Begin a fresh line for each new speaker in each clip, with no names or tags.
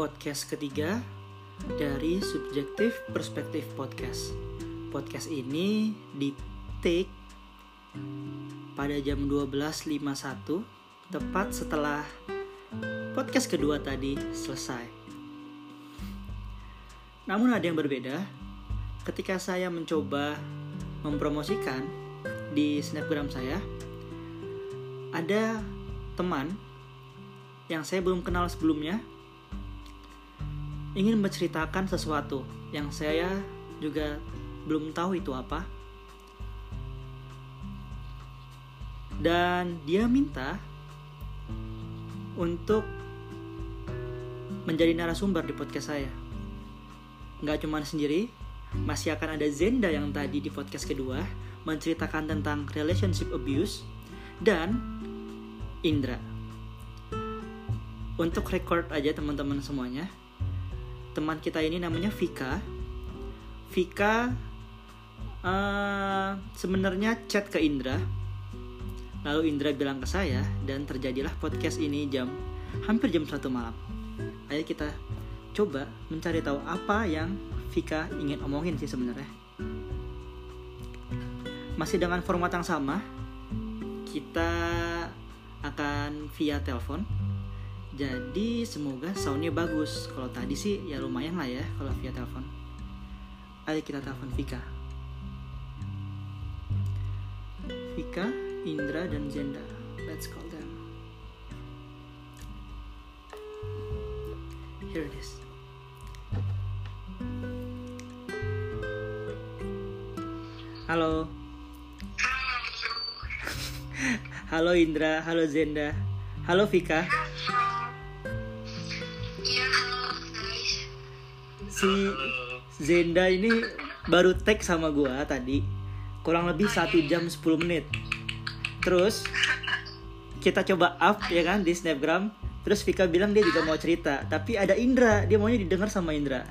podcast ketiga dari Subjektif Perspektif Podcast. Podcast ini di take pada jam 12.51 tepat setelah podcast kedua tadi selesai. Namun ada yang berbeda ketika saya mencoba mempromosikan di snapgram saya ada teman yang saya belum kenal sebelumnya ingin menceritakan sesuatu yang saya juga belum tahu itu apa. Dan dia minta untuk menjadi narasumber di podcast saya. Nggak cuma sendiri, masih akan ada Zenda yang tadi di podcast kedua menceritakan tentang relationship abuse dan Indra. Untuk record aja teman-teman semuanya, teman kita ini namanya Vika. Vika uh, sebenarnya chat ke Indra. Lalu Indra bilang ke saya dan terjadilah podcast ini jam hampir jam satu malam. Ayo kita coba mencari tahu apa yang Vika ingin omongin sih sebenarnya. Masih dengan format yang sama, kita akan via telepon jadi semoga soundnya bagus. Kalau tadi sih ya lumayan lah ya kalau via telepon. Ayo kita telepon Vika. Vika Indra dan Zenda let's call them. Here it is. Halo. Halo Indra. Halo Zenda halo Vika si Zenda ini baru tag sama gua tadi kurang lebih satu jam 10 menit. Terus kita coba up ya kan di snapgram. Terus Vika bilang dia juga mau cerita tapi ada Indra dia maunya didengar sama Indra.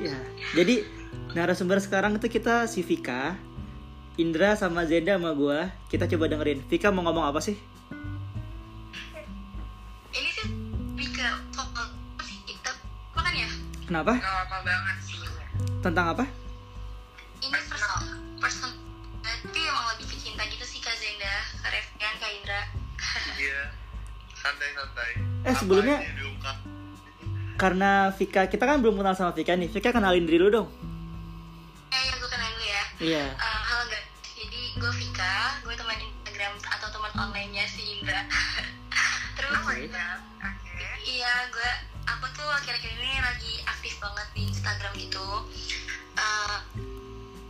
Ya jadi narasumber sekarang itu kita si Vika Indra sama Zenda sama gua. Kita coba dengerin. Vika mau ngomong apa sih Kenapa?
Gak apa banget sih.
Tentang apa?
Ini personal, personal. Tapi emang lebih ke cinta gitu sih Kak Zenda, Kak Revian, Kak Indra.
Iya, santai-santai.
Eh sebelumnya, karena Vika kita kan belum kenal sama Vika nih. Vika kenalin diri lu dong.
Eh, ya gue kenalin dulu ya.
Iya.
Eh, halo guys, jadi gue Vika, gue teman Instagram atau teman online-nya si Indra. Terus,
Oke.
iya gue, aku tuh akhir-akhir ini lagi aktif banget di Instagram gitu. Eh,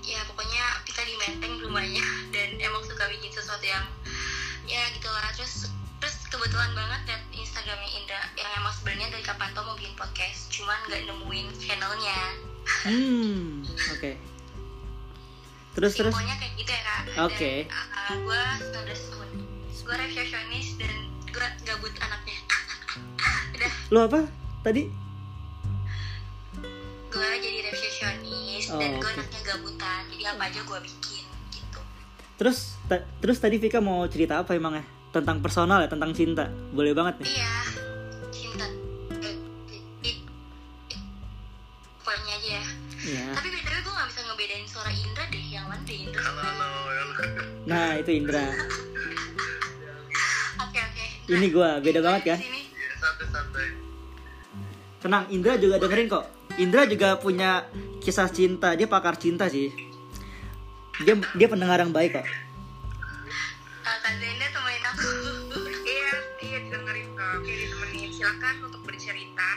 ya pokoknya kita di menteng rumahnya dan emang suka bikin sesuatu yang ya gitulah terus terus kebetulan banget liat Instagramnya Indra yang emang sebenarnya dari kapan tuh mau bikin podcast cuman nggak nemuin channelnya
Hmm, oke. Terus terus.
Simpelnya kayak gitu ya kak
Oke.
gue 19 tahun gue resepsionis dan gue gabut anaknya udah
Lu apa? Tadi?
Gue jadi resepsionis
Oh,
dan gue
oke.
anaknya gabutan jadi apa aja gue bikin gitu
Terus ta- terus tadi Vika mau cerita apa emangnya? Tentang personal ya, tentang cinta. Boleh banget nih.
iya cinta eh, eh, eh, pokoknya aja ya
Iya.
tapi btw gue gak bisa ngebedain suara Indra deh yang mana deh Indra
Halo, halo, halo.
Nah, itu Indra.
oke oke
Ini gua, beda banget kan?
Sini.
Iya, santai-santai.
Tenang, Indra juga dengerin kok. Indra juga punya kisah cinta. Dia pakar cinta sih. Dia dia pendengar yang baik kok.
Kak Zenda temenin aku
Iya, iya didengerin kok. Oke, ditemenin. Silakan untuk bercerita.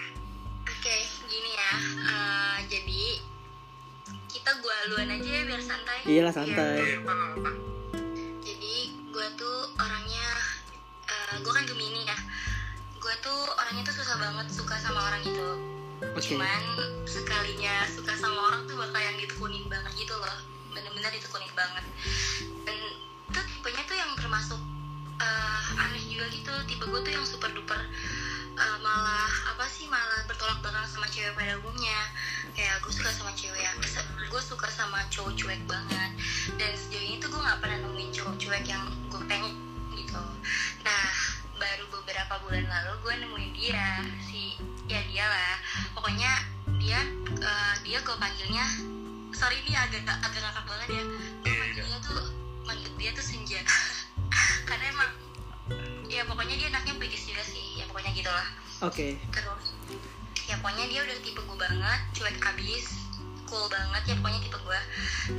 Oke, gini ya. Eh, jadi kita gua luan aja ya biar santai.
Iyalah
Iya,
santai.
iya, apa apa.
Jadi gua tuh orangnya, eh, gua kan Gemini ya. Gua tuh orangnya tuh susah banget suka sama orang itu.
Oke.
Cuman sekalinya suka sama orang tuh bakal yang ditekunin banget gitu loh. Bener-bener ditekunin banget. Dan tuh tipenya tuh yang termasuk eh, aneh juga gitu. Tipe gue tuh yang super duper eh, malah apa sih malah bertolak belakang sama cewek pada umumnya kayak gue suka sama cewek yang gue suka sama cowok cuek banget dan sejauh ini tuh gue nggak pernah nemuin cowok cuek yang gue pengen gitu nah baru beberapa bulan lalu gue nemuin dia si ya dia lah. Pokoknya dia eh, dia gue panggilnya sorry ini agak agak ngakak banget ya. Gue
Iya,
manggil dia tuh manggil dia tuh senja. Karena emang ya pokoknya dia anaknya puitis juga sih ya pokoknya gitu lah.
Oke.
terus ya pokoknya dia udah tipe gue banget cuek abis cool banget ya pokoknya tipe gue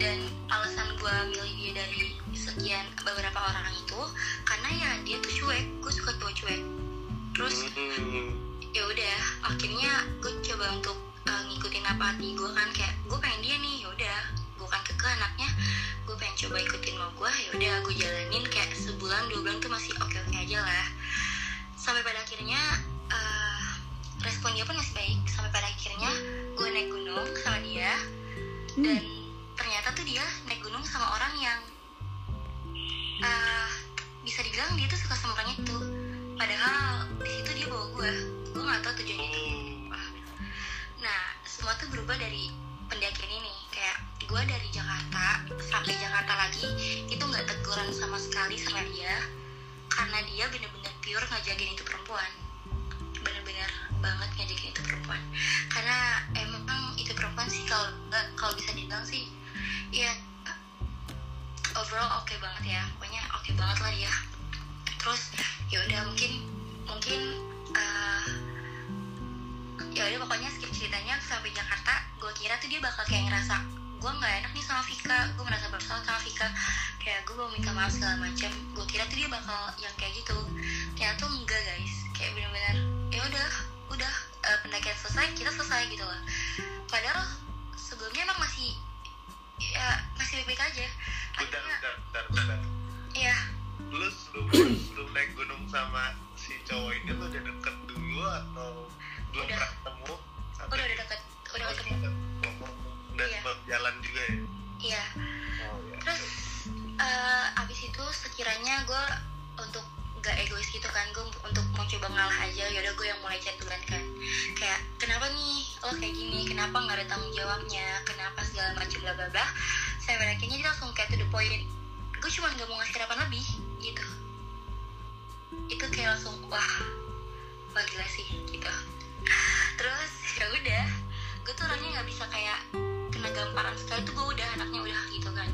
dan alasan gue milih dia dari sekian beberapa orang itu karena ya dia tuh cuek gue suka cowok cuek. Terus
Hmm.
ya udah akhirnya gue coba untuk uh, ngikutin apa hati gue kan kayak gue pengen dia nih ya udah. Gue kan keke anaknya gue pengen coba ikutin mau gue ya udah gue jalanin kayak sebulan dua bulan tuh masih oke oke aja lah. Sampai pada akhirnya uh, respon dia pun masih baik sampai pada akhirnya gue naik gunung sama dia. Dan ternyata tuh dia naik gunung sama orang yang uh, bisa dibilang dia tuh suka sama orang itu. Padahal di situ dia bawa gue gue nggak tahu tujuannya itu apa. Nah semua tuh berubah dari pendakian ini. Kayak gue dari Jakarta sampai Jakarta lagi itu nggak teguran sama sekali sama dia. Karena dia bener-bener pure ngajakin itu perempuan ngajakin itu perempuan karena emang itu perempuan sih kalau kalau bisa dibilang sih ya overall oke banget ya. Pokoknya oke banget lah dia. Terus ya udah mungkin mungkin eh, ya udah pokoknya skip ceritanya sampai Jakarta gue kira tuh dia bakal kayak ngerasa gue nggak enak nih sama Vika gue merasa bersalah sama Vika. Kayak gue mau minta maaf segala macam gue kira tuh dia bakal yang kayak gitu. Ternyata tuh enggak guys. Kayak bener-bener ya udah udah eh, pendakian selesai kita selesai gitu loh padahal sebelumnya emang masih ya masih baik-baik aja
Bentar,
akhirnya
bentar, bentar, bentar.
ya
Lu sebelum, sebelum naik gunung sama si cowok ini lu udah deket dulu atau belum
Udah.
pernah ketemu?
udah udah deket udah
Oh,
ketemu
deket. Ngomong dan
Iya.
jalan juga ya?
iya
Oh iya.
terus eh, abis itu sekiranya gue untuk gak egois gitu kan gue untuk mau coba ngalah aja yaudah gue yang mulai chat duluan kan. Kayak kenapa nih? Lo kayak gini kenapa nggak ada tanggung jawabnya? Kenapa segala macam bla bla bla. Saya pada akhirnya dia langsung kayak to the point. Gue cuma nggak mau ngasih harapan lebih gitu. Itu kayak langsung wah wah gila sih gitu. Terus ya udah gue tuh orangnya nggak bisa kayak kena gamparan. Sekali tuh gue udah anaknya udah gitu kan.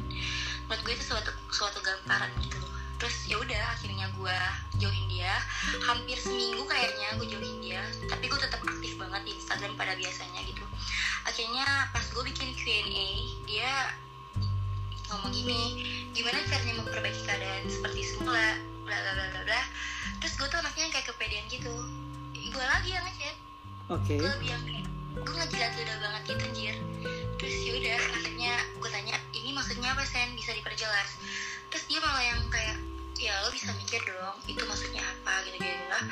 Menurut gue itu suatu suatu gamparan gitu terus ya udah akhirnya gue jauhin dia. Hampir seminggu kayaknya gue jauhin dia. Tapi gue tetap aktif banget di Instagram pada biasanya gitu. Akhirnya pas gue bikin Q&A dia ngomong gini gimana caranya memperbaiki keadaan seperti semula? Bla bla bla bla bla. Terus gue tuh anaknya yang kayak kepedean gitu. Gue lagi yang ngechat.
Oke.
gue kayak gue ngejilat udah banget gitu anjir. Terus yaudah akhirnya gue tanya ini maksudnya apa sen? Bisa diperjelas terus dia malah yang kayak ya lo bisa mikir dong itu maksudnya apa gitu gitu lah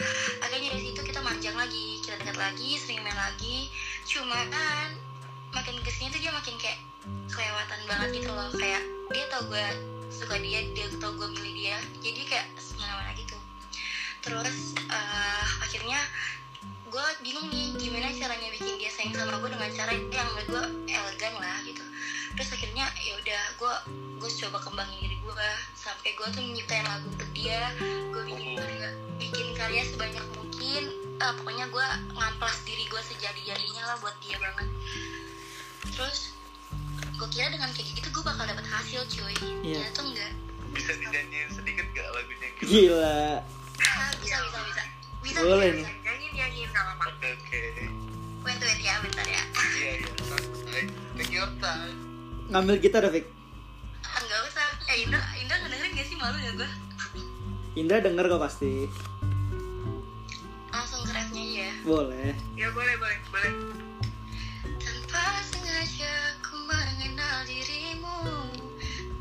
akhirnya dari situ kita manjang lagi kita dekat lagi sering main lagi. Cuma kan makin ke sini tuh dia makin kayak kelewatan banget gitu loh. Kayak dia tau gue suka dia dia tau gue milih dia. Jadi kayak semena-mena gitu. Terus eh, akhirnya gue bingung nih gimana caranya bikin dia sayang sama gue dengan cara yang menurut gue elegan lah gitu terus akhirnya ya udah gue gue coba kembangin diri gue sampai gue tuh nyiptain lagu untuk dia gue bikin karya bikin karya sebanyak mungkin Eh, pokoknya gue ngamplas diri gue sejadi jadinya lah buat dia banget terus gue kira dengan kayak gitu gue bakal dapet hasil cuy
Iya.
ternyata enggak
Bisa dinyanyiin sedikit gak lagunya gitu?
Gila.
ah, bisa bisa bisa bisa
Boleh
bisa,
nih.
bisa.
nyanyi nyanyi nggak apa-apa
Oke, oke.
wait wait ya bentar ya
Iya, iya. Santai. Take your time.
Ngambil gitar Fik.
Ah, nggak usah. Eh Indra Indra ngedengerin gak sih? Malu ya gue
Indra denger kok pasti.
langsung ke refnya ya.
Boleh.
ya boleh boleh boleh.
Tanpa sengaja ku mengenal dirimu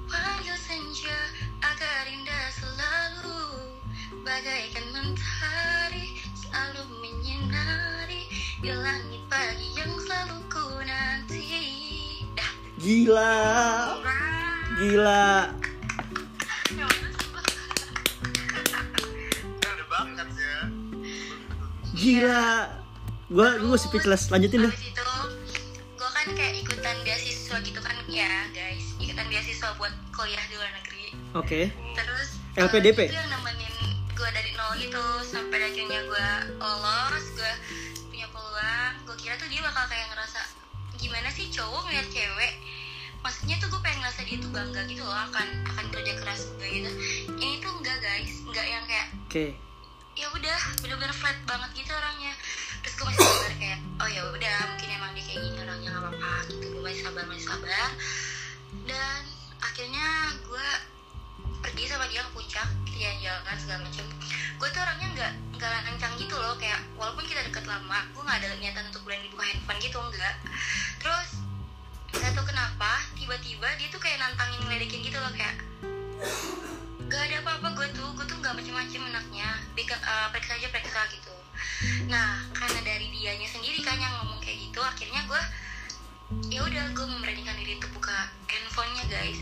panggil senja agar indah selalu. Bagaikan mentari selalu menyinari di langit pagi yang selalu ku nanti
Gila. Gila.
ya
ya.
Gila. Gua gua speechless. Lanjutin deh.
Habis itu gue kan kayak ikutan beasiswa gitu kan ya guys ikutan beasiswa buat kuliah di luar negeri
Oke.
terus
LPDP?
eh, itu yang nemenin gue dari nol gitu sampai akhirnya gue lolos gue punya peluang gue kira tuh dia bakal kayak ngerasa gimana sih cowok ngeliat cewek? Maksudnya tuh gue pengen ngerasa dia tuh bangga gitu loh akan akan kerja keras gue gitu. Ini tuh enggak guys. Enggak yang kayak
oke.
ya udah bener-bener flat banget gitu orangnya. Terus gue masih sabar kayak oh ya udah mungkin emang dia kayak gini orangnya nggak apa-apa gitu. Gue masih sabar masih sabar. Dan akhirnya gue pergi sama dia ke puncak jalan-jalan segala macam gue tuh orangnya nggak nggak lancang gitu loh kayak walaupun kita deket lama gue nggak ada niatan untuk berani buka handphone gitu enggak terus nggak tahu kenapa tiba-tiba dia tuh kayak nantangin ngeledekin gitu loh kayak gak ada apa-apa gue tuh gue tuh nggak macem-macem anaknya Bika, uh, periksa aja periksa gitu. Nah karena dari dianya sendiri kan yang ngomong kayak gitu akhirnya gue ya udah gue memberanikan diri untuk buka handphonenya guys.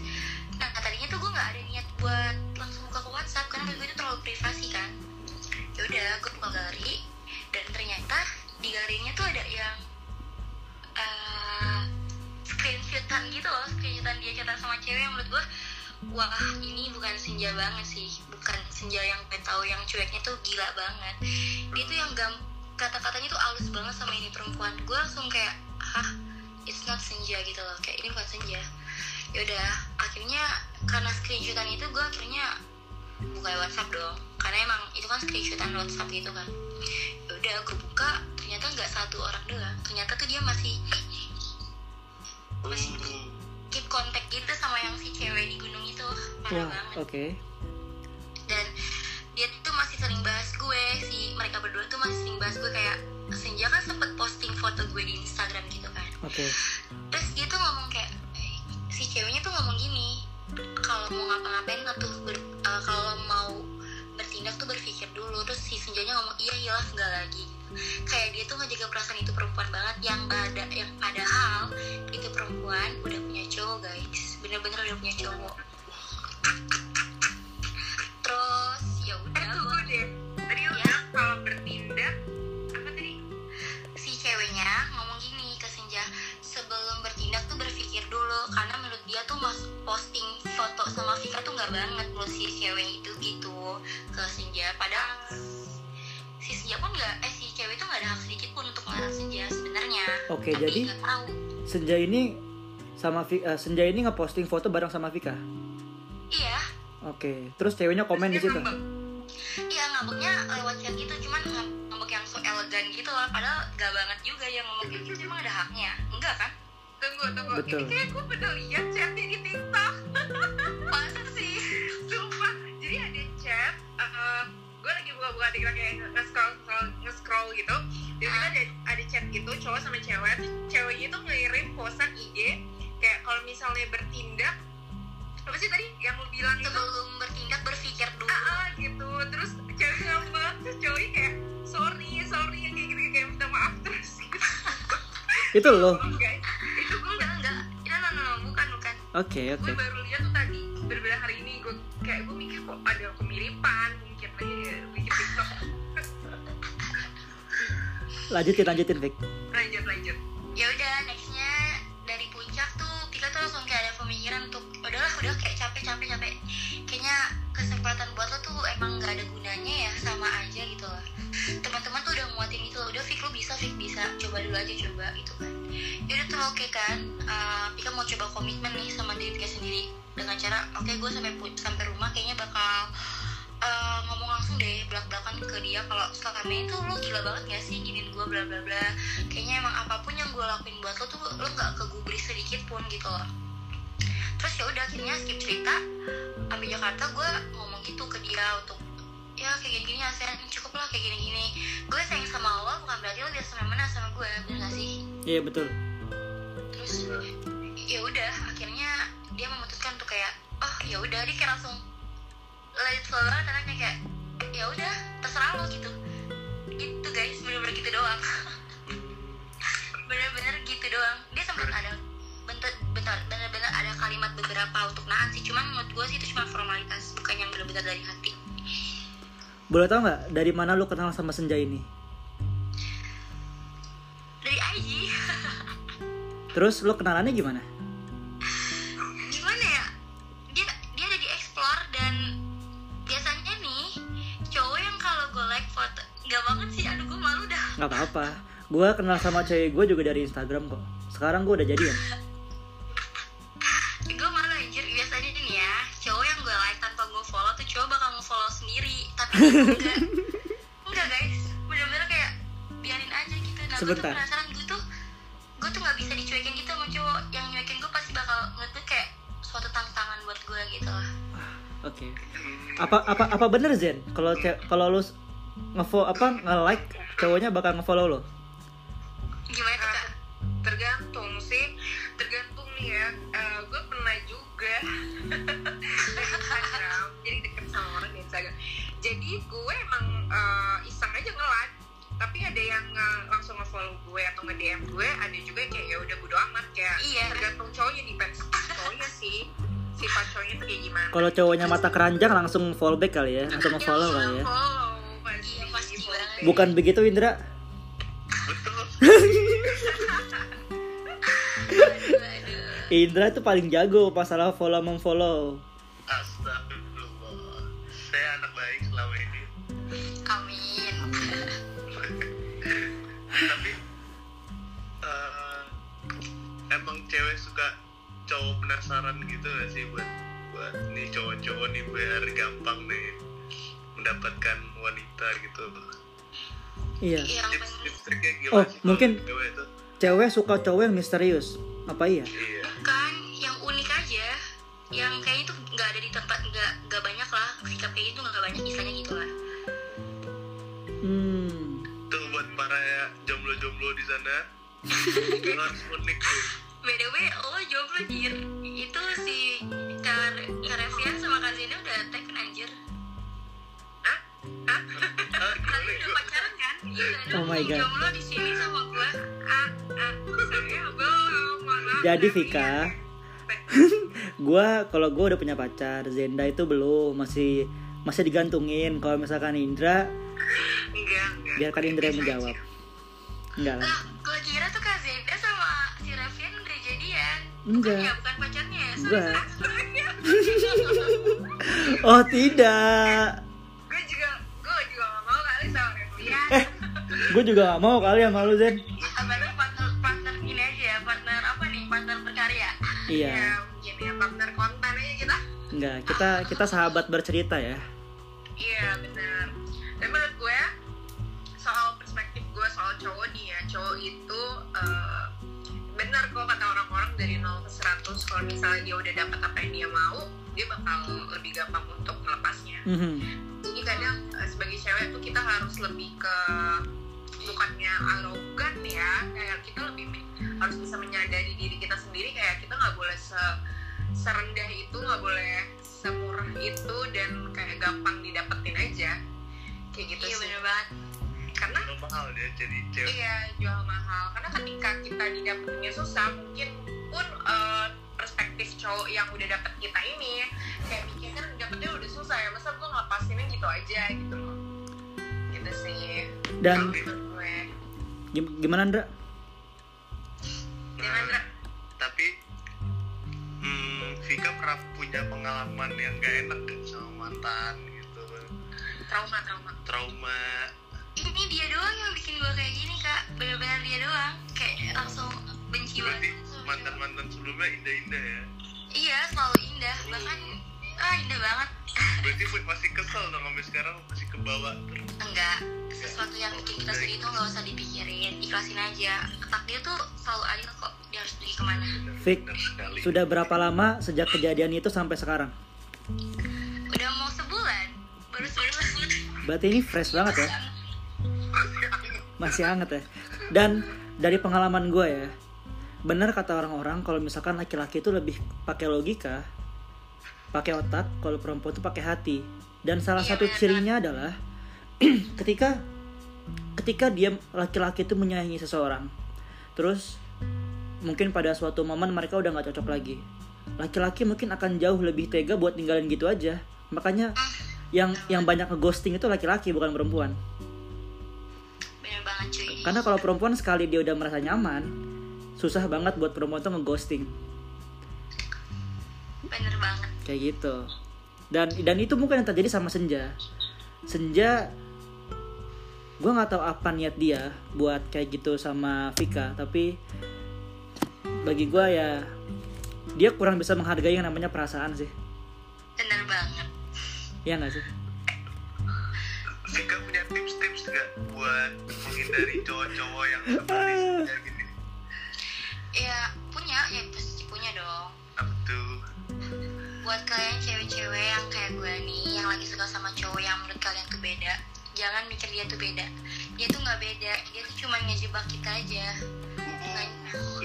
Nah tadinya tuh gue nggak ada niat buat langsung buka ke WhatsApp karena gue itu terlalu privasi kan. Ya udah gue buka galeri dan ternyata di galerinya tuh ada yang screenshotan gitu loh screenshotan dia chatan sama cewek yang menurut gue wah ini bukan senja banget sih. Bukan senja yang gue tahu yang cueknya tuh gila banget. Dia tuh yang gam kata-katanya tuh halus banget sama ini perempuan. Gue langsung kayak hah? It's not senja gitu loh. Kayak ini bukan senja. Yaudah akhirnya karena screenshotan itu gue akhirnya buka WhatsApp dong. Karena emang itu kan screenshotan WhatsApp gitu kan. Yaudah gue buka ternyata nggak satu orang doang. Ternyata tuh dia masih masih keep kontak gitu sama yang si cewek di gunung itu. Parah
wah
banget.
oke.
Dan dia tuh masih sering bahas gue si mereka berdua tuh masih sering bahas gue kayak senja kan sempet posting foto gue di Instagram gitu kan.
Oke.
Terus dia tuh ngomong kayak eh, si ceweknya tuh ngomong gini kalau mau ngapa-ngapain tuh terus si senjanya ngomong iya iyalah enggak lagi kayak dia tuh ngejaga perasaan itu perempuan banget yang pada yang padahal itu perempuan udah punya cowok guys bener-bener udah punya cowok terus ya udah
Eh, tunggu deh. Tadi
Ya.
bilang kalau bertindak apa tadi?
si ceweknya ngomong gini ke Senja sebelum bertindak tuh berpikir dulu karena menurut dia tuh mas posting foto sama Vika tuh nggak banget menurut si cewek itu gitu ke Senja. Padahal si Senja pun nggak eh si cewek tuh nggak ada hak sedikit pun untuk melarang Senja sebenarnya.
Oke,
Tapi
jadi- senja ini sama eh, senja ini ngeposting foto bareng sama Vika?
Iya.
Oke terus ceweknya komen di
Terus dia
situ?
iya ngambeknya lewat chat gitu cuman ngam- ngambek yang so elegan gitu lah. Padahal gak banget juga yang ngomong kayak gitu emang ada haknya. Enggak kan?
Tunggu, tunggu.
Betul.
Ini kayak gue pernah lihat chatnya di TikTok. gue lagi buka-buka TikTok kayak nge-scroll, scroll- nge-scroll gitu. Tiba-tiba ada, ada chat gitu, cowok sama cewek. Terus ceweknya tuh ngirim posan IG. Kayak kalau misalnya bertindak. Apa sih tadi yang lu bilang itu?
sebelum bertindak berpikir dulu
ah, ah, gitu terus cewek ngambek terus cowoknya kayak sorry sorry yang kayak gitu kayak minta maaf terus gitu
itu loh
guys itu gue
enggak enggak no, no, no, no, bukan bukan
oke oke
gue baru lihat tuh tadi berbeda hari ini gue kayak gue mikir kok ada kemiripan mikir lagi bikin tiktok
lanjutin lanjutin Vic.
Lanjut lanjut.
Ya udah nextnya dari puncak tuh kita tuh langsung kayak ada pemikiran untuk udahlah udah kayak capek capek capek. Kayaknya kesempatan buat lo tuh emang nggak ada gunanya ya sama aja gitu lah. Teman-teman tuh udah muatin gitu udah Fik lo bisa Fik bisa. Coba dulu aja coba gitu kan ya oke kan uh, Pika mau coba komitmen nih sama diri Pika sendiri. Dengan cara oke gue sampai sampai rumah kayaknya bakal uh, ngomong langsung deh belak belakan ke dia kalau selama ini tuh lo gila banget gak sih giniin gue bla bla bla. Kayaknya emang apa pun yang gue lakuin buat lo tuh lo nggak kegubris sedikit pun gitu loh. Terus ya udah akhirnya skip cerita sampai Jakarta gue ngomong gitu ke dia untuk ya kayak gini gini ASEAN cukup lah kayak gini gini gue sayang sama lo bukan berarti lo biasa mana sama gue bener gak sih?
Iya betul
terus ya udah akhirnya dia memutuskan untuk kayak oh ya udah dia kayak langsung it flow banget anaknya kayak ya udah terserah lo gitu. Gitu guys bener-bener gitu doang. Bener-bener gitu doang. Dia sempat ada bentar bentar bener-bener ada kalimat beberapa untuk nahan sih. Cuman menurut gue sih itu cuma formalitas bukan yang bener-bener dari hati.
Boleh tau nggak dari mana lu kenal sama senja ini?
Dari IG
Terus lo kenalannya gimana?
Gimana ya? Dia ada di explore dan biasanya nih cowok yang kalau gue like foto
nggak banget sih, aduh gue malu dah. Nggak apa-apa. Gue kenal sama cewek gue juga dari Instagram kok. Sekarang gue udah jadian.
gue malu anjir biasanya ini ya cowok yang gue like tanpa gue follow tuh cowok bakal ngefollow sendiri tapi enggak enggak guys bener-bener kayak biarin aja gitu nah,
sebentar apa apa apa bener Zen? Kalau kalau lu ngefollow apa nge-like cowoknya bakal ngefollow lo
gimana kak?
Tergantung sih. Tergantung nih ya. Gue pernah juga di Instagram jadi deket sama orang di Instagram. Jadi gue emang eh, iseng aja nge-like. Tapi ada yang nge- langsung nge-follow gue atau nge-DM gue ada juga yang kayak ya udah bodo amat kayak
Iya.
tergantung cowoknya depends sama cowoknya sih sifat cowoknya tuh kayak gimana?
Kalau cowoknya mata keranjang langsung follow back kali ya langsung kali ya.
follow pasti
Iya, pasti
Follow
banget.
back.
bukan begitu Indra?
Betul
aduh aduh.
Indra tuh paling jago masalah follow memfollow
cowok penasaran gitu gak sih buat buat nih cowok-cowok nih biar gampang nih mendapatkan wanita gitu?
Iya.
Yang
tips
Oh, mungkin-
cewek itu?
cewek suka cowok yang misterius apa iya?
Iya.
Bukan yang unik aja. Yang kayaknya tuh nggak ada di tempat nggak nggak banyak lah. Sikap kayak gitu nggak banyak istilahnya gitu lah.
Hmm.
Tuh buat para jomblo-jomblo di sana harus unik tuh
btw lo jomblo jir itu si Kar Karevian sama Kak Zena udah taken anjir.
Ah
kalian
gimana
udah pacaran kan? Iya
Oh my God.
jomblo di sini sama gua.
Ah ah saya belum mohon maaf.
Jadi Vika,
ya.
gua kalau gua udah punya pacar, Zenda itu belum, masih masih digantungin. Kalau misalkan Indra,
enggak enggak.
biarkan Indra yang menjawab. Enggak lah.
lah gua kira tuh Kak Zenda sama si Revian jadian
Enggak.
bukan ya bukan pacarnya ya
Enggak. Oh tidak.
gue juga gue juga gak mau kali sama Revian
Eh, gue juga gak mau kali sama lu Zen.
apalagi partner partner ini aja ya partner apa nih partner berkarya
Iya.
ya mungkin ya partner konten aja kita
Enggak, kita kita sahabat bercerita ya.
iya benar dan menurut gue soal perspektif gue soal cowok nih ya cowok itu eh, benar kok kata orang-orang dari 0 ke 100 kalau misalnya dia udah dapat apa yang dia mau dia bakal lebih gampang untuk melepasnya.
Mhm.
jadi kadang eh, sebagai cewek tuh kita harus lebih ke bukannya arogan ya kayak kita lebih harus bisa menyadari diri kita sendiri kayak kita nggak boleh se- serendah itu nggak boleh semurah itu dan kayak gampang didapetin aja. Kayak gitu
iya
sih.
bener banget
karena
Kalau mahal dia jadi cewek.
Iya jual mahal. Karena ketika kita didapetinnya susah mungkin pun eh, perspektif cowok yang udah dapet kita ini kayak mikir kan dapetnya udah susah ya masa gue ngelepasinnya gitu aja gitu loh. Gitu sih.
Dan
Kalau menurut gue.
Gim- gimana Indra?
Jangan, Ra.
tapi hmm, Vika pernah punya pengalaman yang gak enak kan sama mantan gitu.
Trauma trauma.
Trauma
ini dia doang yang bikin gue kayak gini kak. Bener-bener dia doang. Kayak langsung benci banget
mantan mantan sebelumnya indah-indah ya?
Iya selalu indah. Bahkan ah indah banget.
Berarti gue masih kesel dong sampai sekarang masih kebawa terus.
Enggak. Sesuatu yang bikin kita sedih itu nggak usah dipikirin. Ikhlasin aja. Takdir tuh selalu adil kok. Dia harus pergi
ke
mana? Fik,
sudah berapa lama sejak kejadian itu sampai sekarang?
udah mau sebulan. Baru sebulan.
Berarti ini fresh banget ya. Masih hangat ya. Dan dari pengalaman gue ya, benar kata orang-orang kalau misalkan laki-laki itu lebih pakai logika, pakai otak, kalau perempuan itu pakai hati. Dan salah
Iya,
satu cirinya adalah ketika ketika dia laki-laki itu menyayangi seseorang, terus mungkin pada suatu momen mereka udah nggak cocok lagi. Laki-laki mungkin akan jauh lebih tega buat ninggalin gitu aja. Makanya yang yang banyak ngeghosting itu laki-laki bukan perempuan.
Bener banget cuy.
Karena kalau perempuan sekali dia udah merasa nyaman, susah banget buat perempuan tuh ngeghosting.
Bener banget.
Kayak gitu. Dan dan itu mungkin yang terjadi sama Senja. Senja gue nggak tahu apa niat dia buat kayak gitu sama Vika tapi bagi gue ya dia kurang bisa menghargai yang namanya perasaan sih.
Bener banget.
Ya nggak sih?
Vika tips-tips gak buat menghindari cowok-cowok yang seperti saya gini
ya punya ya pasti punya dong.
Apa tuh?
Buat kalian cewek-cewek yang kayak gue nih yang lagi suka sama cowok yang menurut kalian tuh beda jangan mikir dia tuh beda. Dia tuh nggak beda dia tuh cuma ngejebak kita aja. Dengan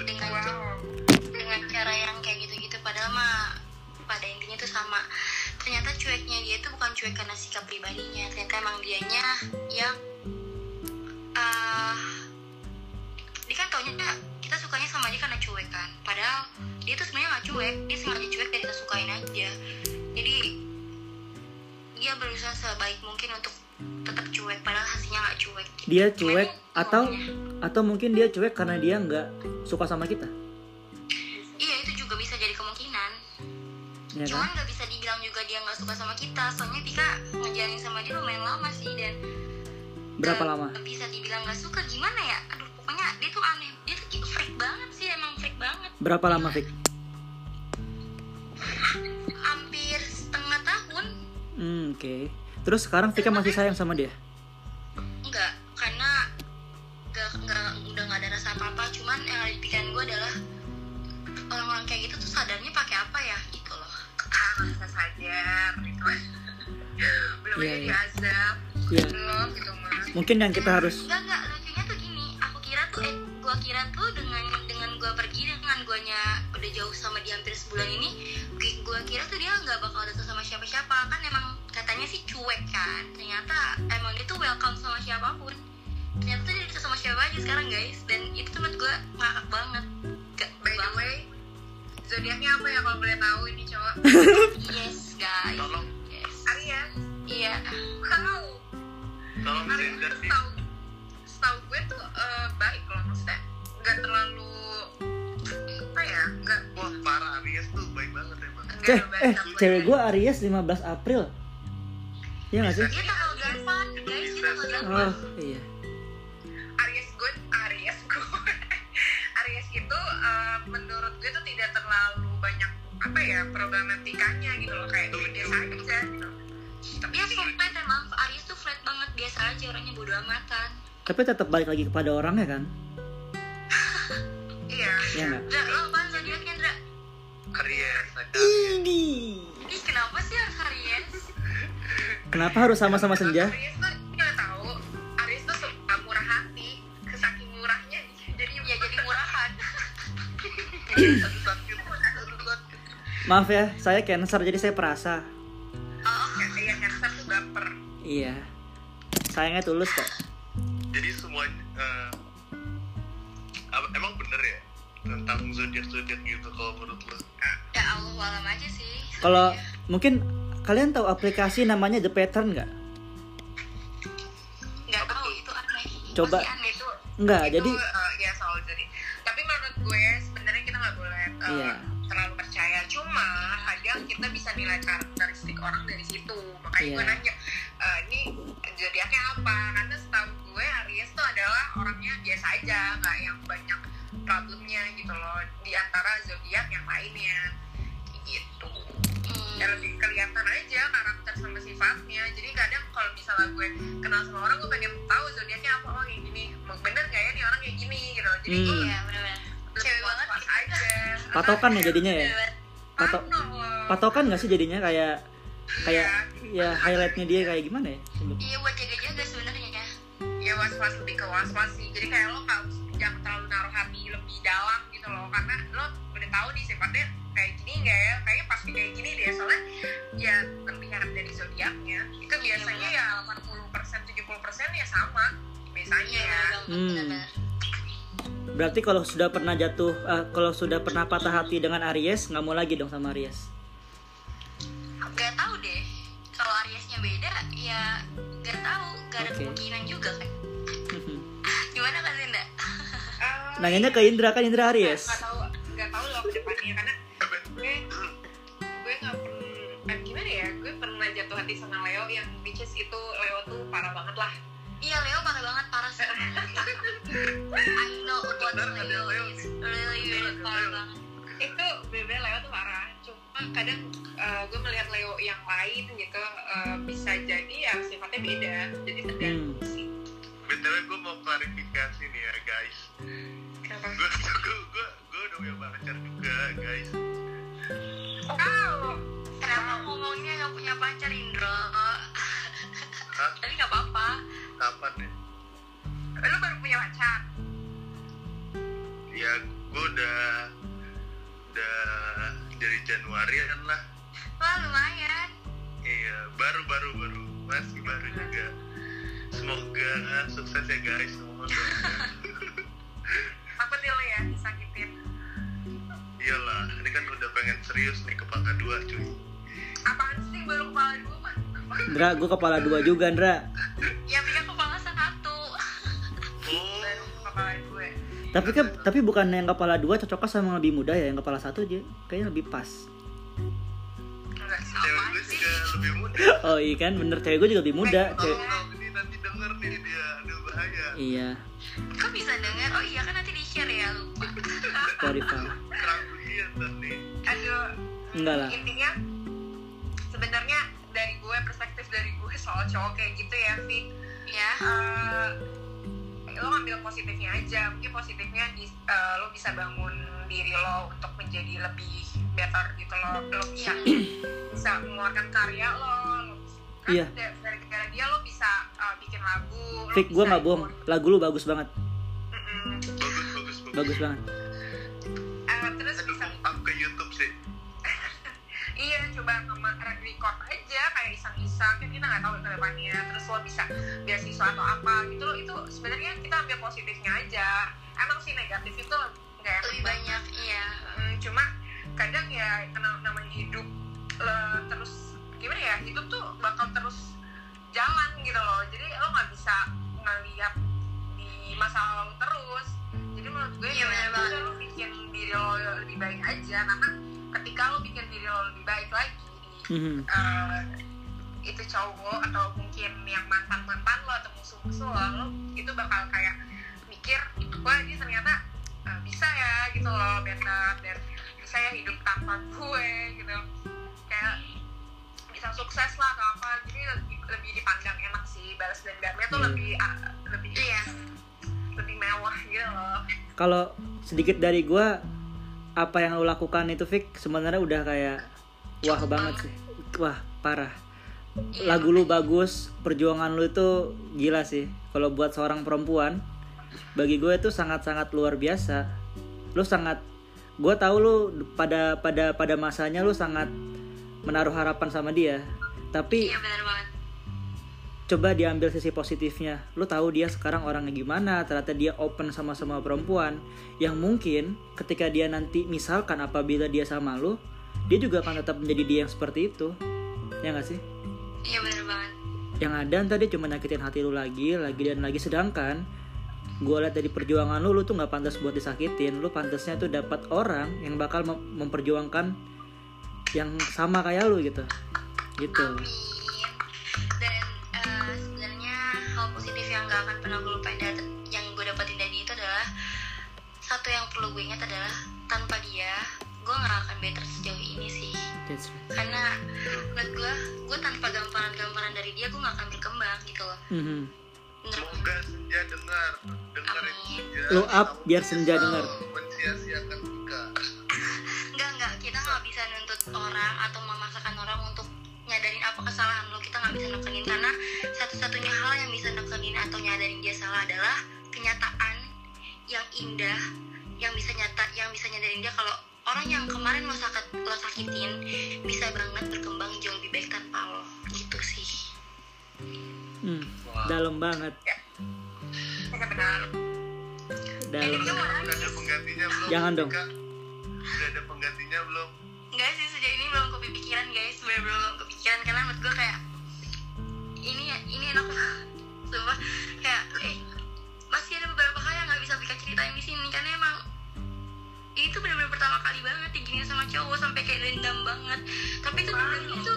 dengan
wow.
dengan cara yang kayak gitu-gitu padahal mah pada intinya tuh sama ternyata cueknya dia tuh bukan cuek karena sikap pribadinya ternyata emang dianya yang ah dia kan taunya kita sukanya sama dia karena cuek kan. Padahal dia tuh sebenarnya nggak cuek dia sengaja cuek dan kita sukain aja. Jadi dia berusaha sebaik mungkin untuk tetap cuek padahal hasilnya nggak cuek.
Dia
Cuman
cuek
itu
atau
maunya.
atau mungkin dia cuek karena dia nggak suka sama kita?
Iya itu juga bisa jadi kemungkinan.
Ya kan?
Cuman nggak bisa suka sama kita. Soalnya Tika ngejalanin sama dia lumayan lama sih dan
berapa
nggak
lama?
bisa dibilang nggak suka gimana ya? Aduh pokoknya dia tuh aneh. Dia tuh freak banget sih emang freak banget.
Berapa lama Fik?
Hampir setengah tahun.
Hmm, oke. Terus sekarang Vika masih sayang sama dia?
Enggak karena nggak nggak udah nggak ada rasa apa apa cuman yang ada di pikiran gue adalah orang-orang kayak gitu tuh sadarnya pakai apa ya gitu.
Belum aja
iya.
diazab.
Ya
belum gitu mas.
Mungkin yang kita harus
enggak enggak. Lucunya tuh gini. Aku kira tuh eh gua kira tuh dengan dengan gua pergi dengan guanya udah jauh sama dia hampir sebulan ini gua kira tuh dia nggak bakal deket sama siapa-siapa. Kan emang katanya sih cuek kan. Ternyata emang dia tuh welcome sama siapa pun. Ternyata tuh dia deket sama siapa aja sekarang guys. Dan itu tuh menurut gua ngakak banget. Gak
by the
banget.
way zodiaknya apa ya kalau boleh tahu ini cowok?
Yes guys.
Tolong.
yes.
Aries
iya.
Tahu
tolong
Aries
gender
tuh
sih.
tahu setahu gue tuh eh, baik loh maksudnya. Nggak terlalu apa ya? Nggak
wah parah. Aries tuh baik banget emang.
Nggak
eh eh cewek
ya.
gue Aries 15 April. Iya gak sih?
dia tanggal 8 guys dia tanggal 8
Oh iya
apa ya problematikanya gitu loh kayak dia biasa aja gitu. Tapi sih
flat emang Aries tuh flat banget biasa aja orangnya bodo amatan.
Tapi tetap balik lagi kepada orangnya kan?
Iya
Iya gak?
Dra, lo apaan zodiaknya Dra?
Aries ada
Ini
Ih kenapa sih harus Aries?
Kenapa harus sama-sama senja?
Aries tuh nggak tahu. Aries tuh suka murah hati saking murahnya jadi
Ya jadi murahan
Maaf ya, saya cancer jadi saya perasa.
Oh
ya cancer tuh baper.
Iya. Sayangnya tulus kok.
Jadi semuanya eh, apa- emang bener ya tentang zodiak zodiak gitu kalau menurut lo?
Ya Allah alam aja sih
Kalau mungkin kalian tahu aplikasi namanya The Pattern nggak?
Nggak tahu itu aneh
Coba.
Pasti aneh
itu itu,
jadi
eh, ya soal jadi tapi menurut gue sebenarnya kita nggak boleh eh,
Iya.
Terlalu percaya. Cuma kadang kita bisa nilai karakteristik orang dari situ. Makanya gue
Iya.
nanya eh, ini zodiaknya apa? Karena setahu gue Aries tuh adalah orangnya biasa aja nggak yang banyak problemnya gitu loh di antara zodiak yang lainnya. Gitu.
Hmm.
ya lebih kelihatan aja karakter sama sifatnya. Jadi kadang kalau misalnya gue kenal sama orang gue pengen tahu zodiaknya apa. Oh kayak gini bener gak ya nih orang kayak gini gitu jadi
Hmm.
gue
patokan ya jadinya ya?
Loh.
patokan nggak sih jadinya? Kayak kayak
Iya.
ya highlightnya dia kayak gimana ya?
Iya buat jaga-jaga sebenarnya ya.
Ya was-was lebih ke was-was sih. Jadi kayak lo kalau jangan terlalu naruh hati lebih dalam gitu loh. Karena lo udah tahu nih sifatnya kayak gini nggak ya? Kayaknya pasti kayak gini deh. Soalnya ya terlihat dari zodiaknya. Itu biasanya ya 80% 70% ya sama. Biasanya.
Iya
ya
bener banget
Hmm. Berarti kalau sudah pernah jatuh, eh, kalau sudah pernah patah hati dengan Aries, nggak mau lagi dong sama Aries.
Gak tahu deh kalau Ariesnya beda ya gak tahu gak ada
Oke.
kemungkinan juga kan gimana kan Zinda?
Eh,
Nanyanya ke Indra kan Indra Aries.
nggak tahu nggak tahu loh ke depannya karena gue gue nggak pernah eh, gimana ya gue pernah jatuh hati sama Leo yang which is itu Leo tuh parah banget lah
Iya Leo parah banget parah sih. I know what Leo
Leo
really parah
Leo.
banget.
itu bener Leo tuh parah cuma kadang gue melihat Leo yang lain gitu eh, bisa jadi ya sifatnya beda jadi tergantung sih
btw gue mau klarifikasi nih ya guys
kenapa
gue gue gue gue udah punya pacar juga guys
oh
Kenapa ngomongnya nggak punya pacar Indro? Tapi nggak apa-apa.
Kapan ya?
Lu baru punya pacar?
Ya gue udah udah dari Januarian lah.
Wah lumayan.
iya baru baru baru. Masih baru juga. Semoga sukses ya guys. Semoga
takut nih lo ya disakitin?
Iyalah ini kan udah pengen serius nih kepala dua cuy.
Apaan sih baru kepala dua mah
Ndra, gue kepala dua juga, Ndra. Tapi kan, tapi bukan yang kepala dua cocoknya sama yang lebih muda ya, yang kepala satu aja kayaknya lebih pas.
enggak sih
cewek gue
sih?
juga lebih muda
Oh iya kan, bener cewek gue juga lebih muda.
Tahu
Cewek.
ini nanti denger nih dia aduh bahaya
Iya,
Kok bisa denger? Oh iya kan nanti di share ya lupa.
Spotify.
aduh
Enggak lah.
intinya sebenarnya dari gue perspektif dari gue soal cowok kayak gitu ya Vi
Ya.
Eh, lo ngambil positifnya aja mungkin positifnya di, eh, lo bisa bangun diri lo untuk menjadi lebih better gitu lo lo bisa bisa mengeluarkan karya lo, lo kan
Iya.
da- dari karya dia lo bisa eh, bikin lagu lo
Fik, gue nggak bohong.
ikut.
Lagu lu bagus banget,
Mm-mm.
bagus bagus bagus
bagus banget.
Eh, terus coba record aja kayak iseng-iseng kan kita nggak tahu ke depannya terus lo bisa beasiswa atau apa gitu loh. Itu sebenarnya kita ambil positifnya aja. Emang sih negatif itu nggak
Lebih banyak iya.
Hmm, cuma kadang ya karena namanya hidup eh, terus gimana ya hidup tuh bakal terus jalan gitu loh. Jadi lo nggak bisa ngeliat di masa lalu terus. Jadi menurut gue
Iya,
ya
banget.
lo bikin diri lo lebih baik aja karena ketika lo bikin diri lo lebih baik lagi eh, itu cowok atau mungkin yang mantan mantan lo atau musuh musuh lo, lo itu bakal kayak mikir wah dia ternyata eh, bisa ya gitu loh better dan bisa ya hidup tanpa gue gitu kayak bisa sukses lah atau apa jadi lebih, lebih dipandang enak sih balas dendamnya tuh
Hmm.
lebih ah, lebih
Iya.
lebih mewah gitu loh
Kalau sedikit dari gue, apa yang lo lakukan itu Fik sebenarnya udah kayak wah banget sih, wah parah.
Iya,
Lagu lu bagus, perjuangan lu itu gila sih. Kalau buat seorang perempuan, bagi gue itu sangat-sangat luar biasa. Lu sangat, gue tahu lu pada pada pada masanya lu sangat menaruh harapan sama dia. Tapi
Iya banget.
Coba diambil sisi positifnya. Lu tahu dia sekarang orangnya gimana ternyata dia open sama sama perempuan. Yang mungkin ketika dia nanti misalkan apabila dia sama lu dia juga akan tetap menjadi dia yang seperti itu. Ya nggak sih?
Iya benar banget.
yang ada ntar dia cuma nyakitin hati lu lagi lagi dan lagi. Sedangkan gue lihat dari perjuangan lu lu tuh nggak pantas buat disakitin. Lu pantasnya tuh dapat orang yang bakal mem- memperjuangkan yang sama kayak lu gitu. Gitu.
Amin. Better sejauh ini sih
That's right.
karena menurut gue gue tanpa gamparan-gamparan dari dia gue gak akan berkembang gitu loh
Mhm.
bener
semoga senja dengar dengar itu senja
Lu up biar senja dengar.
mensia-siakan Ika
Enggak, enggak. Kita nggak bisa nuntut orang atau memaksakan orang untuk nyadarin apa kesalahan lo. Kita nggak bisa nekenin karena satu-satunya hal yang bisa nekenin atau nyadarin dia salah adalah kenyataan yang indah yang bisa nyata yang bisa nyadarin dia kalau orang yang kemarin lo sakit lo sakitin bisa banget berkembang jauh lebih baik tanpa lo. Gitu sih.
Hmm,
Wah.
dalam banget.
Saya benar
dalam
Ini
udah, ada penggantinya belum?
Jangan dong.
Udah ada penggantinya belum?
Enggak sih sejauh ini belum kepikiran guys. Bener belum kepikiran karena menurut gue kayak ini ini enak banget. Sumpah. Kayak eh masih ada beberapa hal yang nggak bisa Bika ceritain di sini karena emang itu benar-benar pertama kali banget diginiin sama cowok sampai kayak dendam banget. Tapi itu dendamnya itu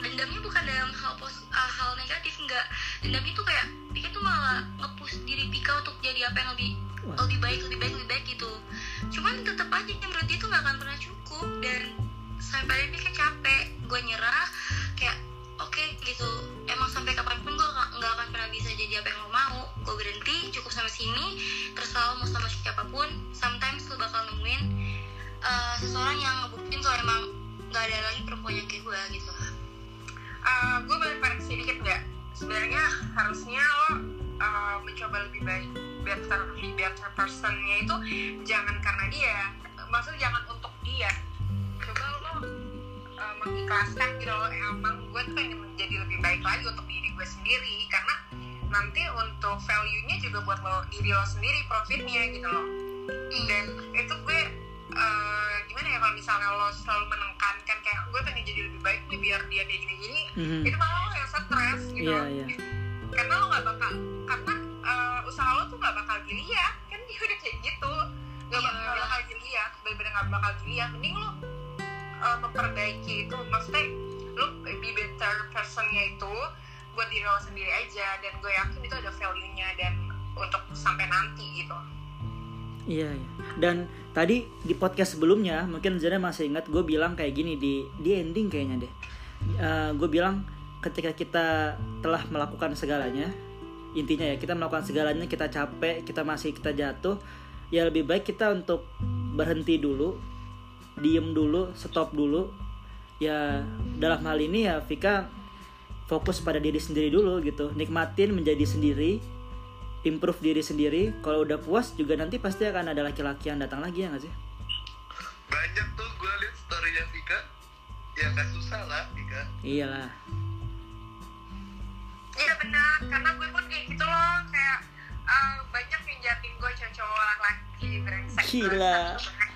dendamnya bukan dalam hal pos, ah, hal negatif nggak dendam itu kayak Pika tuh malah ngepush diri Pika untuk jadi apa yang lebih lebih baik lebih baik lebih baik gitu. Cuman tetap aja menurut dia tuh nggak akan pernah cukup. Dan sampai akhirnya Pika capek gue nyerah kayak oke gitu. Emang sampai kapan pun gue nggak akan pernah bisa jadi apa yang lo mau. Gue berhenti cukup sampai sini. Terserah lo mau sama siapa pun. Sometimes lo bakal nemuin uh, seseorang yang ngebuktiin kalau emang nggak ada lagi perempuan yang kayak gue gitu.
Gue boleh koreksi dikit nggak? Sebenarnya harusnya lo uh, mencoba lebih baik better better personnya itu jangan karena dia. Maksudnya jangan untuk dia. uh, mengikhlaskan gitu lo emang gue tuh pengen menjadi lebih baik lagi untuk diri gue sendiri karena nanti untuk value nya juga buat lo diri lo sendiri profitnya gitu loh dan itu gue uh, gimana ya kalau misalnya lo selalu menekankan kayak gue pengen jadi lebih baik nih biar dia kayak gini-gini
Mhm.
itu malah lo yang stres gitu loh.
iya.
karena lo nggak bakal karena uh, usaha lo tuh nggak bakal dilihat kan dia udah kayak gitu nggak bakal,
Iya.
bakal dilihat bener-bener nggak bakal dilihat mending lo uh, memperbaiki itu maksudnya lo be better personnya itu buat diri lo sendiri aja dan gue yakin itu ada value nya dan untuk sampai nanti gitu
Iya, iya. Dan tadi di podcast sebelumnya, mungkin Zana masih ingat gue bilang kayak gini di di ending kayaknya deh. gue bilang ketika kita telah melakukan segalanya, intinya ya kita melakukan segalanya, kita capek, kita masih kita jatuh, ya lebih baik kita untuk berhenti dulu, diem dulu, stop dulu. Ya dalam hal ini ya Vika fokus pada diri sendiri dulu gitu, nikmatin menjadi sendiri, improve diri sendiri. Kalau udah puas juga nanti pasti akan ada laki-laki yang datang lagi ya nggak sih?
Banyak tuh gue liat storynya Vika. Ya gak susah lah Vika.
Iyalah.
Iya benar, karena gue pun kayak gitu loh, kayak uh, banyak yang jahatin gue cowok-cowok laki-laki brengsek
Gila.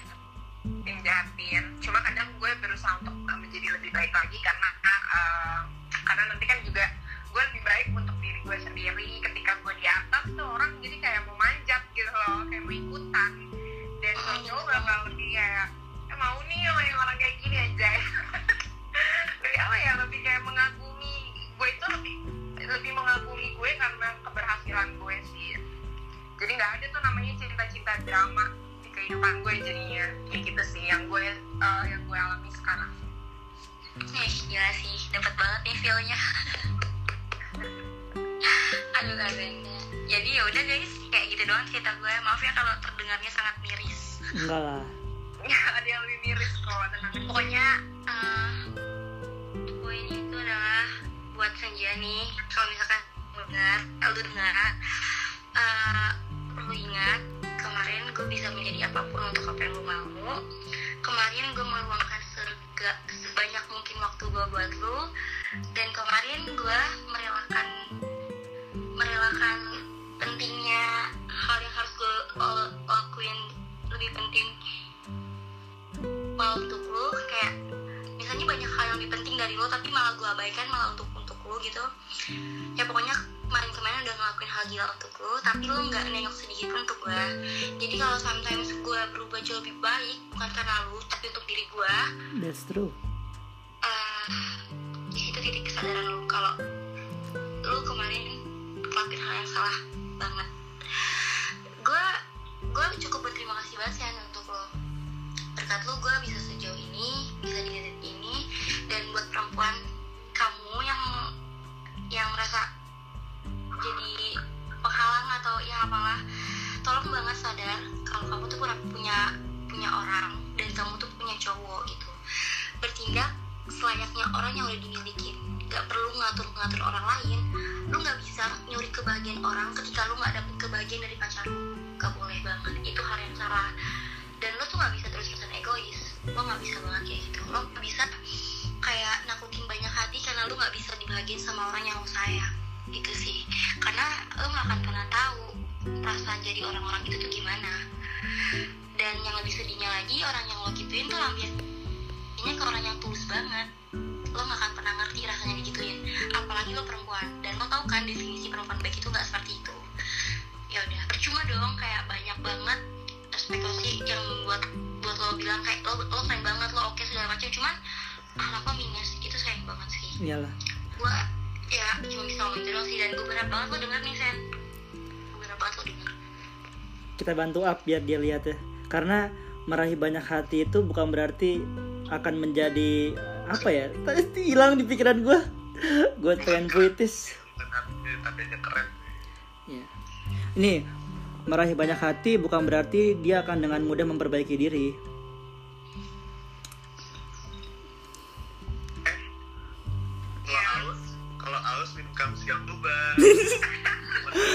yang jahatin. Cuma kadang gue berusaha untuk menjadi lebih baik lagi karena uh, karena nanti kan juga gue lebih baik untuk diri gue sendiri. Ketika gue di atas tuh orang jadi kayak mau manjat gitu loh, kayak mau ikutan. Dan cowok bakal lebih kayak eh, mau nih sama yang orang kayak gini aja. lebih apa ya lebih kayak mengagumi gue itu lebih lebih mengagumi gue karena keberhasilan gue sih jadi nggak ada tuh namanya cinta-cinta drama kehidupan gue jadinya kayak gitu sih yang gue eh, yang gue alami sekarang
Eh, gila sih, dapat banget nih feel-nya. Aduh kagaknya. Jadi ya udah guys, kayak gitu doang cerita gue. Maaf ya kalau terdengarnya sangat miris.
enggak lah
ya ada yang lebih miris kalau tenang
Pokoknya eh poin itu adalah buat senja nih. Kalau misalkan dengar, eh, lu dengar, eh perlu ingat gue bisa menjadi apa pun untuk apa yang lu mau. Kemarin gue meluangkan serga sebanyak mungkin waktu gue buat lu. Dan kemarin gue merelakan merelakan pentingnya hal yang harus gue lakuin lebih penting malah untuk lu. Kayak misalnya banyak hal yang lebih penting dari lo tapi malah gue abaikan malah untuk untuk lu gitu. Ya pokoknya kemarin-kemarin udah ngelakuin hal gila untuk lu tapi lu nggak nengok sedikit pun untuk gue jadi kalau sometimes gue berubah jauh lebih baik bukan karena lu tapi untuk diri gue
that's true.
Eh di situ titik kesadaran lu. Kalau lu kemarin ngelakuin hal yang salah banget. Gue gue cukup berterima kasih banget sih untuk lo. Berkat lo gue bisa sejauh ini bisa di titik ini. Dan buat perempuan kamu yang yang merasa jadi penghalang atau ya apalah tolong banget sadar kalau kamu tuh punya punya orang dan kamu tuh punya cowok gitu. Bertindak selayaknya orang yang udah dimilikin gak perlu ngatur-ngatur orang lain. Lu nggak bisa nyuri kebahagiaan orang ketika lu nggak dapet kebahagiaan dari pacar lu. Gak boleh banget. Itu hal yang salah. Dan lu tuh nggak bisa terus-terusan egois. Lu nggak bisa banget kayak gitu. Lu nggak bisa kayak nakutin banyak hati karena lu nggak bisa dibahagiain sama orang yang lu sayang. Gitu sih karena lu nggak akan pernah tahu perasaan jadi orang-orang itu tuh gimana. Dan yang lebih sedihnya lagi orang yang lo gituin tuh lambian ini ke orang yang tulus banget. Lo gak akan pernah ngerti rasanya digituin. Apalagi lo perempuan. Dan lo tau kan definisi perempuan baik itu gak seperti itu. Ya udah percuma dong kayak banyak banget spekulasi yang buat buat lo bilang kayak lo lo sayang banget lo oke segala macam. Cuman ahlak lo minus. Itu sayang banget sih.
Iyalah.
Gua ya cuma bisa ngomong itu doang sih dan gue berharap banget lo denger nih Sen. Gue berharap banget lo denger.
Kita bantu up biar dia lihat ya. Karena meraih banyak hati itu bukan berarti akan menjadi apa ya tadi hilang di pikiran gue gue pengen puitis.
Benar tapi aja keren.
Ya. ini meraih banyak hati bukan berarti dia akan dengan mudah memperbaiki diri
kamsiam boba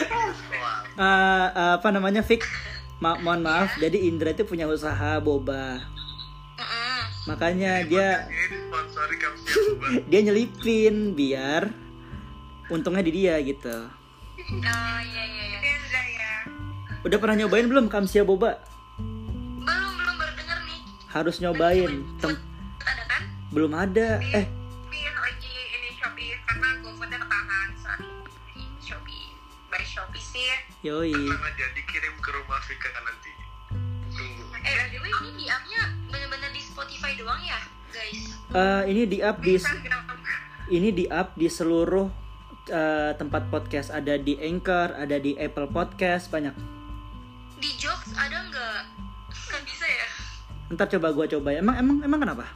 Wah,
Eh, apa namanya Fik? Ma- mohon maaf jadi Indra itu punya usaha boba.
Mm-mm.
makanya dia
ini sponsori kamsiam boba
dia nyelipin biar untungnya di dia gitu.
Oh iya iya iya.
Indra ya
udah pernah nyobain belum kamsia boba?
Belum belum baru denger nih.
Harus nyobain. Tem-
ada kan?
Belum ada. Eh
Sih
yoi.
Tenang aja dikirim ke rumah Vika nanti. Tunggu.
Eh by the way ini di upnya bener-bener di Spotify doang ya guys?
Eh, ini di up di ini di up di seluruh eh, tempat podcast. Ada di Anchor ada di Apple Podcast banyak.
Di jokes ada nggak? Kan bisa ya?
Ntar coba gua coba emang emang emang kenapa?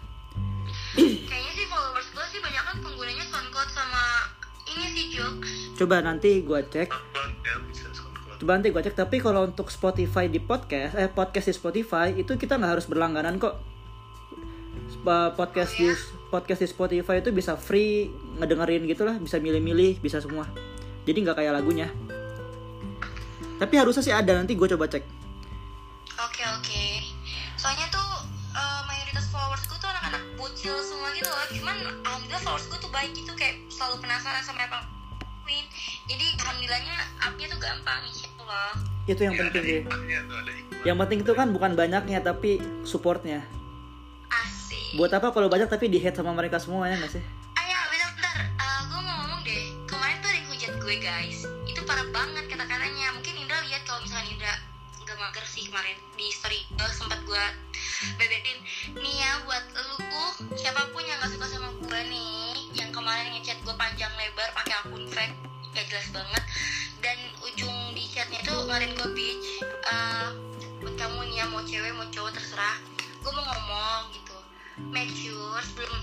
Kayaknya sih followers gue sih banyak kan penggunanya SoundCloud sama ini sih jokes.
Coba nanti gua cek coba nanti gua cek tapi kalau untuk Spotify di podcast eh podcast di Spotify itu kita nggak harus berlangganan kok. Sp- podcast di podcast di Spotify itu bisa free ngedengerin gitulah bisa milih-milih bisa semua. Jadi nggak kayak lagunya. Tapi harusnya sih ada nanti gue coba cek.
Oke oke. Soalnya tuh eh, mayoritas followers gue tuh anak-anak bocil semua gitu loh. Cuman alhamdulillah followers gue tuh baik gitu kayak selalu penasaran sama apa Queen. Jadi alhamdulillahnya upnya tuh gampang insya Allah.
itu yang
Ya,
penting sih
hikmahnya tuh ada hikmah
yang penting itu kan bukan banyaknya tapi supportnya
Asik.
buat apa kalau banyak tapi di hate sama mereka semua ya nggak sih
Ayo bentar-bentar. gue mau ngomong deh. Kemarin tuh ada yang hujat gue guys. Itu parah banget kata-katanya. Mungkin Indra lihat kalau misalnya Indra nggak mager sih kemarin di story gue sempat gue bebetin nih ya buat lu siapa pun yang gue panjang lebar pakai akun fake gak jelas banget. Dan ujung di chatnya itu ngarin gue bitch eh, buat kamu nih ya mau cewek mau cowok terserah. Gue mau ngomong gitu. Make sure sebelum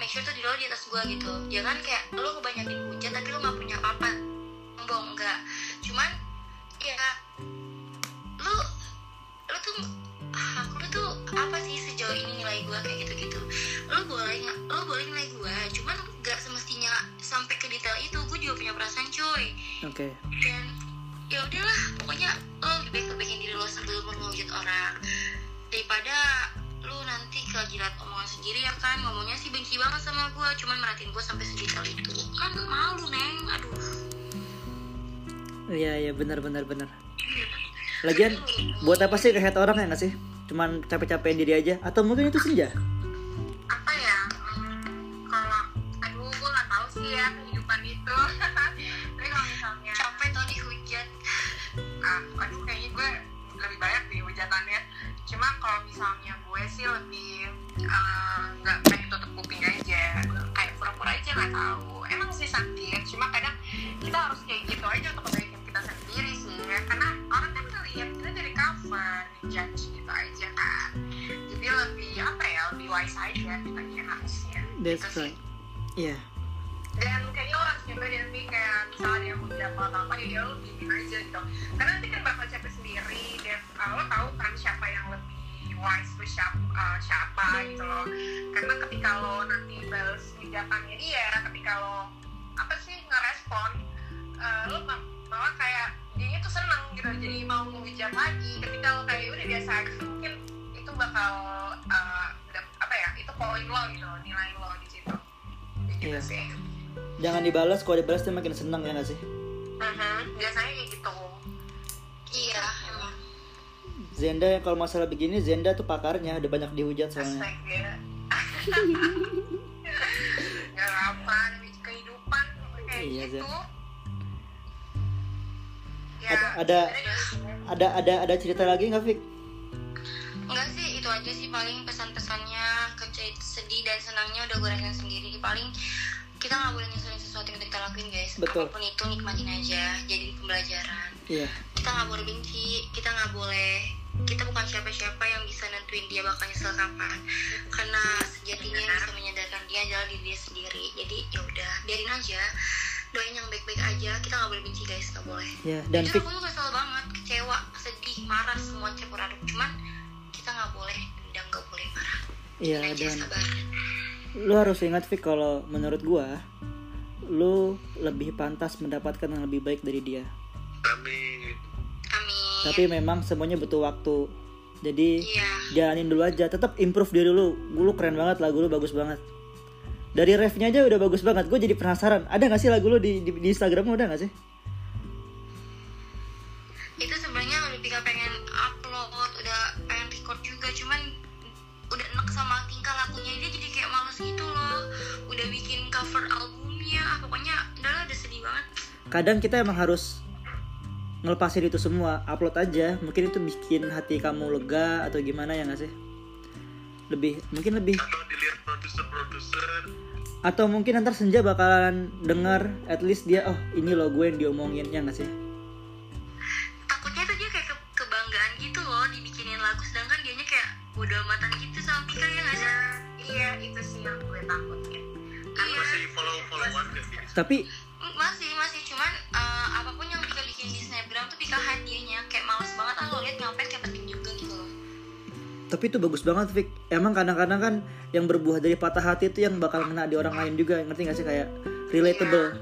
make sure tuh di lo di atas gue gitu. Jangan kayak lo kebanyakin hujat tapi lo nggak punya apa-apa. Sombong enggak. Cuman ya lu lu tuh hak sampai ke detail itu gue juga punya perasaan coy
oke.
Dan ya udahlah pokoknya lo lebih baik perbaikin diri lo sebelum lo orang. Daripada lu nanti kejilat omongan sendiri ya kan? Ngomongnya sih benci banget sama gue cuman merhatiin gue sampai sedetail itu. Kan malu neng. Aduh.
Iya iya benar benar benar. Lagian buat apa sih nge-hate orang ya nggak sih? Cuman capek-capekin diri aja. Atau mungkin itu senja?
Apa ya ya kehidupan itu. Tapi kalau misalnya
capek tau dihujat
ah, aduh kayaknya gue lebih banyak di hujatannya. Cuma kalau misalnya gue sih lebih eh, nggak pengen tutup kuping aja. Kayak pura-pura aja nggak tahu. Emang sih sakit cuma kadang kita harus kayak gitu aja untuk kebaikan kita sendiri sih. Ya karena orang kan ngeliat kita dari cover judge gitu aja kan. Jadi lebih apa ya lebih wise aja kitanya harusnya.
That's
Gitu sih.
right. Iya
dan kayaknya lo harus nyoba deh Pi, kayak misalnya yang udah apa apa ya lo diemin aja gitu. Karena nanti kan bakal capek sendiri dan uh, lo tahu kan siapa yang lebih wise tuh siapa, uh, siapa gitu loh. Karena ketika lo nanti balas hujatannya dia ketika lo apa sih ngerespon uh, lo ma- malah kayak dia tuh seneng gitu jadi mau menghujat lagi. Ketika lo kayak udah biasa aja mungkin itu bakal uh, apa ya itu poin lo gitu nilai lo di situ. Gitu
Iya.
sih
jangan dibalas kalau dibalas dia makin seneng ya nggak sih?
Mhm, biasanya kayak gitu.
Iya emang.
Zenda kalau masalah begini Zenda tuh pakarnya udah banyak dihujat soalnya.
Astaga. Gak apa kehidupan kayak
Iya,
gitu. Ya
Ada- ada- ada ada ada cerita lagi nggak Fik
Enggak sih, itu aja sih paling pesan-pesannya kecil sedih dan senangnya udah gue rasain sendiri. Paling kita nggak boleh nyusulin sesuatu yang kita lakuin guys.
Betul.
apa pun itu nikmatin aja jadi pembelajaran.
Iya.
Kita nggak boleh benci kita nggak boleh kita bukan siapa-siapa yang bisa nentuin dia bakal nyesel kapan. Karena sejatinya yang bisa menyadarkan dia adalah diri dia sendiri. Jadi ya udah biarin aja. Doain yang baik-baik aja. Kita nggak boleh benci guys. Nggak boleh.
Ya dan
jujur aku tuh kesel banget kecewa sedih marah semua campur aduk. Cuman kita nggak boleh dendam nggak boleh marah.
Iya dan
sabar.
lu harus ingat Fik kalau menurut gua lu lebih pantas mendapatkan yang lebih baik dari dia.
Amin.
amin.
Tapi memang semuanya butuh waktu. Jadi
iya.
jalanin dulu aja. Tetap improve diri lu. Lu keren banget lagu lu bagus banget. Dari refnya aja udah bagus banget. Gue jadi penasaran. Ada gak sih lagu lu di, di, di Instagram lu? Ada gak sih kadang kita emang harus ngelepasin itu semua upload aja. Mungkin itu bikin hati kamu lega atau gimana ya gak sih? Lebih mungkin lebih.
Atau dilihat produser-produser.
atau mungkin ntar senja bakalan dengar at least dia oh ini loh gue yang diomongin ya gak sih?
Takutnya tuh dia kayak ke- kebanggaan gitu loh dibikinin lagu sedangkan dianya kayak bodo amatan gitu sama Pika ya nggak sih?
Iya itu sih yang gue takutin
iya
Masih follow-followan gak sih?
tapi
masih cuman eh, apa pun yang Pika bikin di snapgram tuh Pika hadiahnya kayak males banget ah lo liat ngapain kayak penting juga gitu loh.
Tapi itu bagus banget Vic emang kadang-kadang kan yang berbuah dari patah hati itu yang bakal kena di orang lain juga ngerti gak sih? Kayak relatable.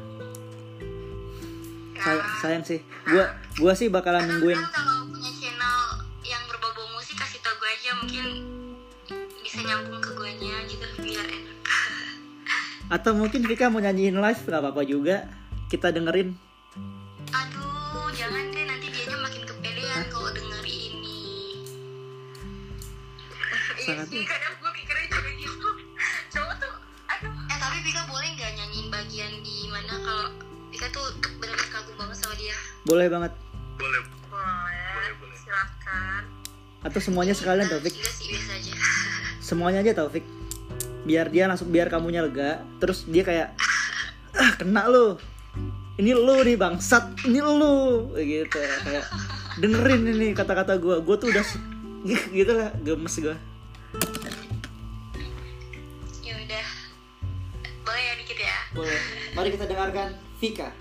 Say- sayang sih. Gua gua sih bakalan nungguin.
kalau punya channel yang berbau musik kasih tau gue aja mungkin bisa nyambung ke gue nya gitu biar enak.
Atau mungkin Vika mau nyanyiin live nggak apa-apa juga kita dengerin.
Aduh jangan deh nanti dianya makin kepedean kalau denger ini.
Sangat
Iya sih kadang gue pikirnya juga gitu. Cowok tuh aduh.
Eh tapi Pika boleh nggak nyanyiin bagian di mana kalau Pika tuh benar-benar kagum banget sama dia?
Boleh banget.
Boleh.
boleh
boleh.
silakan.
Atau semuanya sekalian Taufik?
juga sih biasa aja.
Semuanya aja Taufik. Biar dia langsung biar kamunya lega terus dia kayak ah kena lu ini lu nih bangsat. Ini lu. Gitu. Kayak dengerin ini kata-kata gua. Gua tuh udah gitu lah. Gemes gua.
Ya udah. Boleh ya dikit ya?
Boleh. Mari kita dengarkan Vika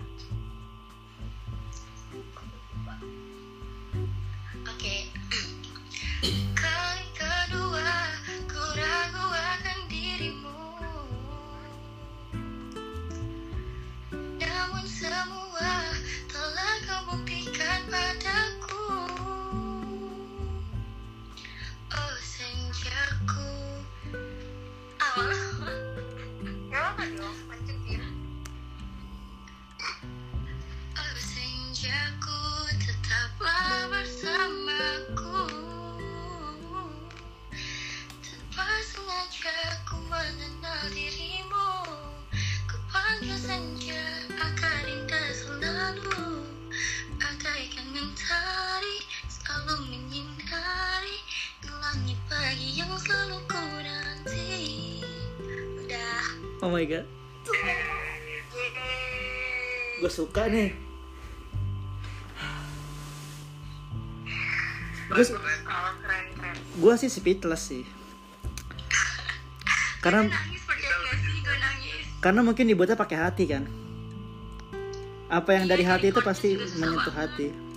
oh
my god. Gue suka nih. Gue sih speechless sih. Karena karena mungkin dibuatnya pakai hati kan. Apa yang dari hati itu pasti menyentuh hati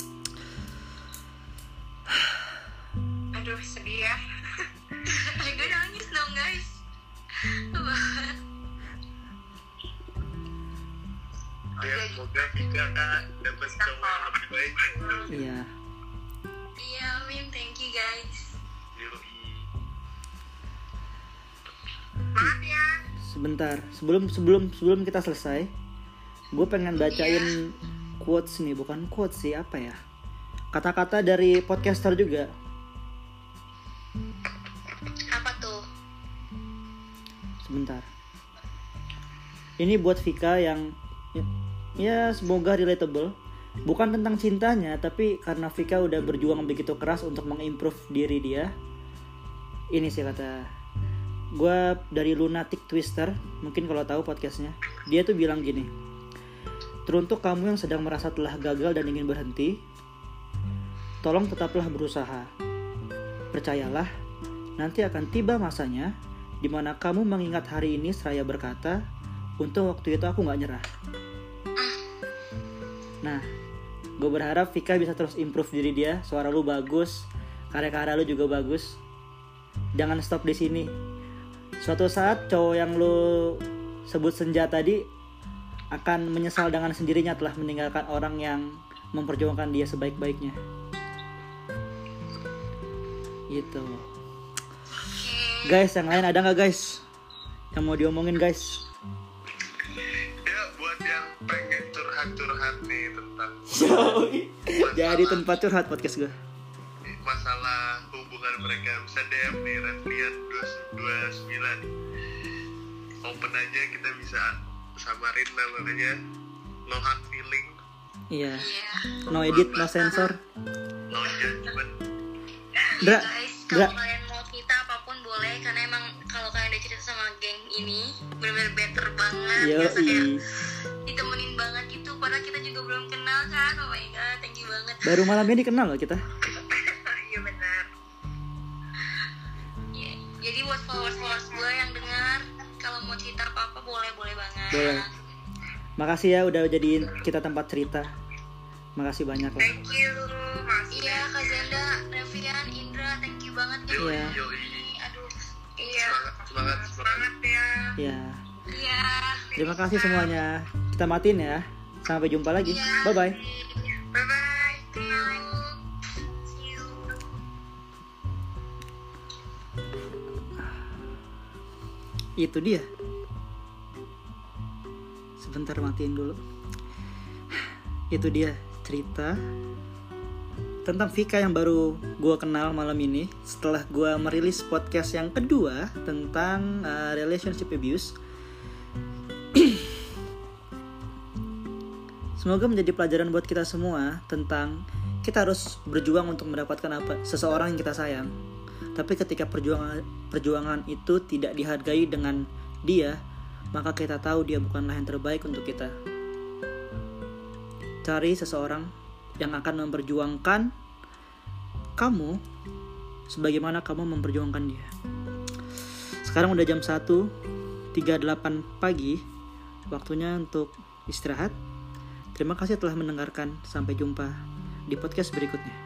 sebelum sebelum sebelum kita selesai gue pengen bacain quotes nih bukan quotes sih apa ya? Kata-kata dari podcaster juga.
Apa tuh?
sebentar. Ini buat Vika yang ya semoga relatable. Bukan tentang cintanya tapi karena Vika udah berjuang begitu keras untuk mengimprove diri dia. Ini sih kata gue dari Lunatic Twister mungkin kalau tahu podcastnya. Dia tuh bilang gini teruntuk kamu yang sedang merasa telah gagal dan ingin berhenti tolong tetaplah berusaha. Percayalah nanti akan tiba masanya di mana kamu mengingat hari ini seraya berkata untuk waktu itu aku nggak nyerah nah gue berharap Vika bisa terus improve diri dia. Suara lu bagus karya-karya lu juga bagus. Jangan stop di sini suatu saat cowok yang lu sebut senja tadi akan menyesal dengan sendirinya telah meninggalkan orang yang memperjuangkan dia sebaik-baiknya. Gitu. Guys yang lain ada nggak guys? Yang mau diomongin guys?
Ya buat yang pengen curhat-curhat nih tentang
jadi tempat curhat podcast gue
masalah hubungan mereka. Bisa DM nih Reflian 29 open aja kita bisa samarin namanya. No hard feeling.
Iya.
Iya.
no edit no sensor.
No judgment.
Dra,
guys,
Dra,
kalau kalian mau cerita apa pun boleh karena emang kalau kalian udah cerita sama geng ini bener-bener better banget.
Yo
Biasa kayak ditemenin banget gitu. Padahal kita juga belum kenal kan? Oh my god thank you banget.
Baru malam ini kenal loh kita
jadi buat followers followers gue yang dengar. Kalau mau cerita apa apa boleh boleh banget.
Boleh. makasih ya udah jadiin kita tempat cerita. Makasih banyak lah
thank you. Makasih.
Iya kak Zenda Revian Indra thank you banget ya.
Iya.
aduh
iya.
Semangat semangat
ya
ya.
Iya.
Terima kasih semuanya. Kita matiin ya. Sampai jumpa lagi. Bye bye
bye
itu dia. Sebentar matiin dulu. Itu dia cerita tentang Vika yang baru gue kenal malam ini setelah gue merilis podcast yang kedua tentang uh, relationship abuse. Semoga menjadi pelajaran buat kita semua tentang kita harus berjuang untuk mendapatkan apa? Seseorang yang kita sayang tapi ketika perjuangan perjuangan itu tidak dihargai dengan dia, maka kita tahu dia bukanlah yang terbaik untuk kita. Cari seseorang yang akan memperjuangkan kamu sebagaimana kamu memperjuangkan dia. Sekarang udah jam 1.38 pagi. Waktunya untuk istirahat. Terima kasih telah mendengarkan. Sampai jumpa di podcast berikutnya.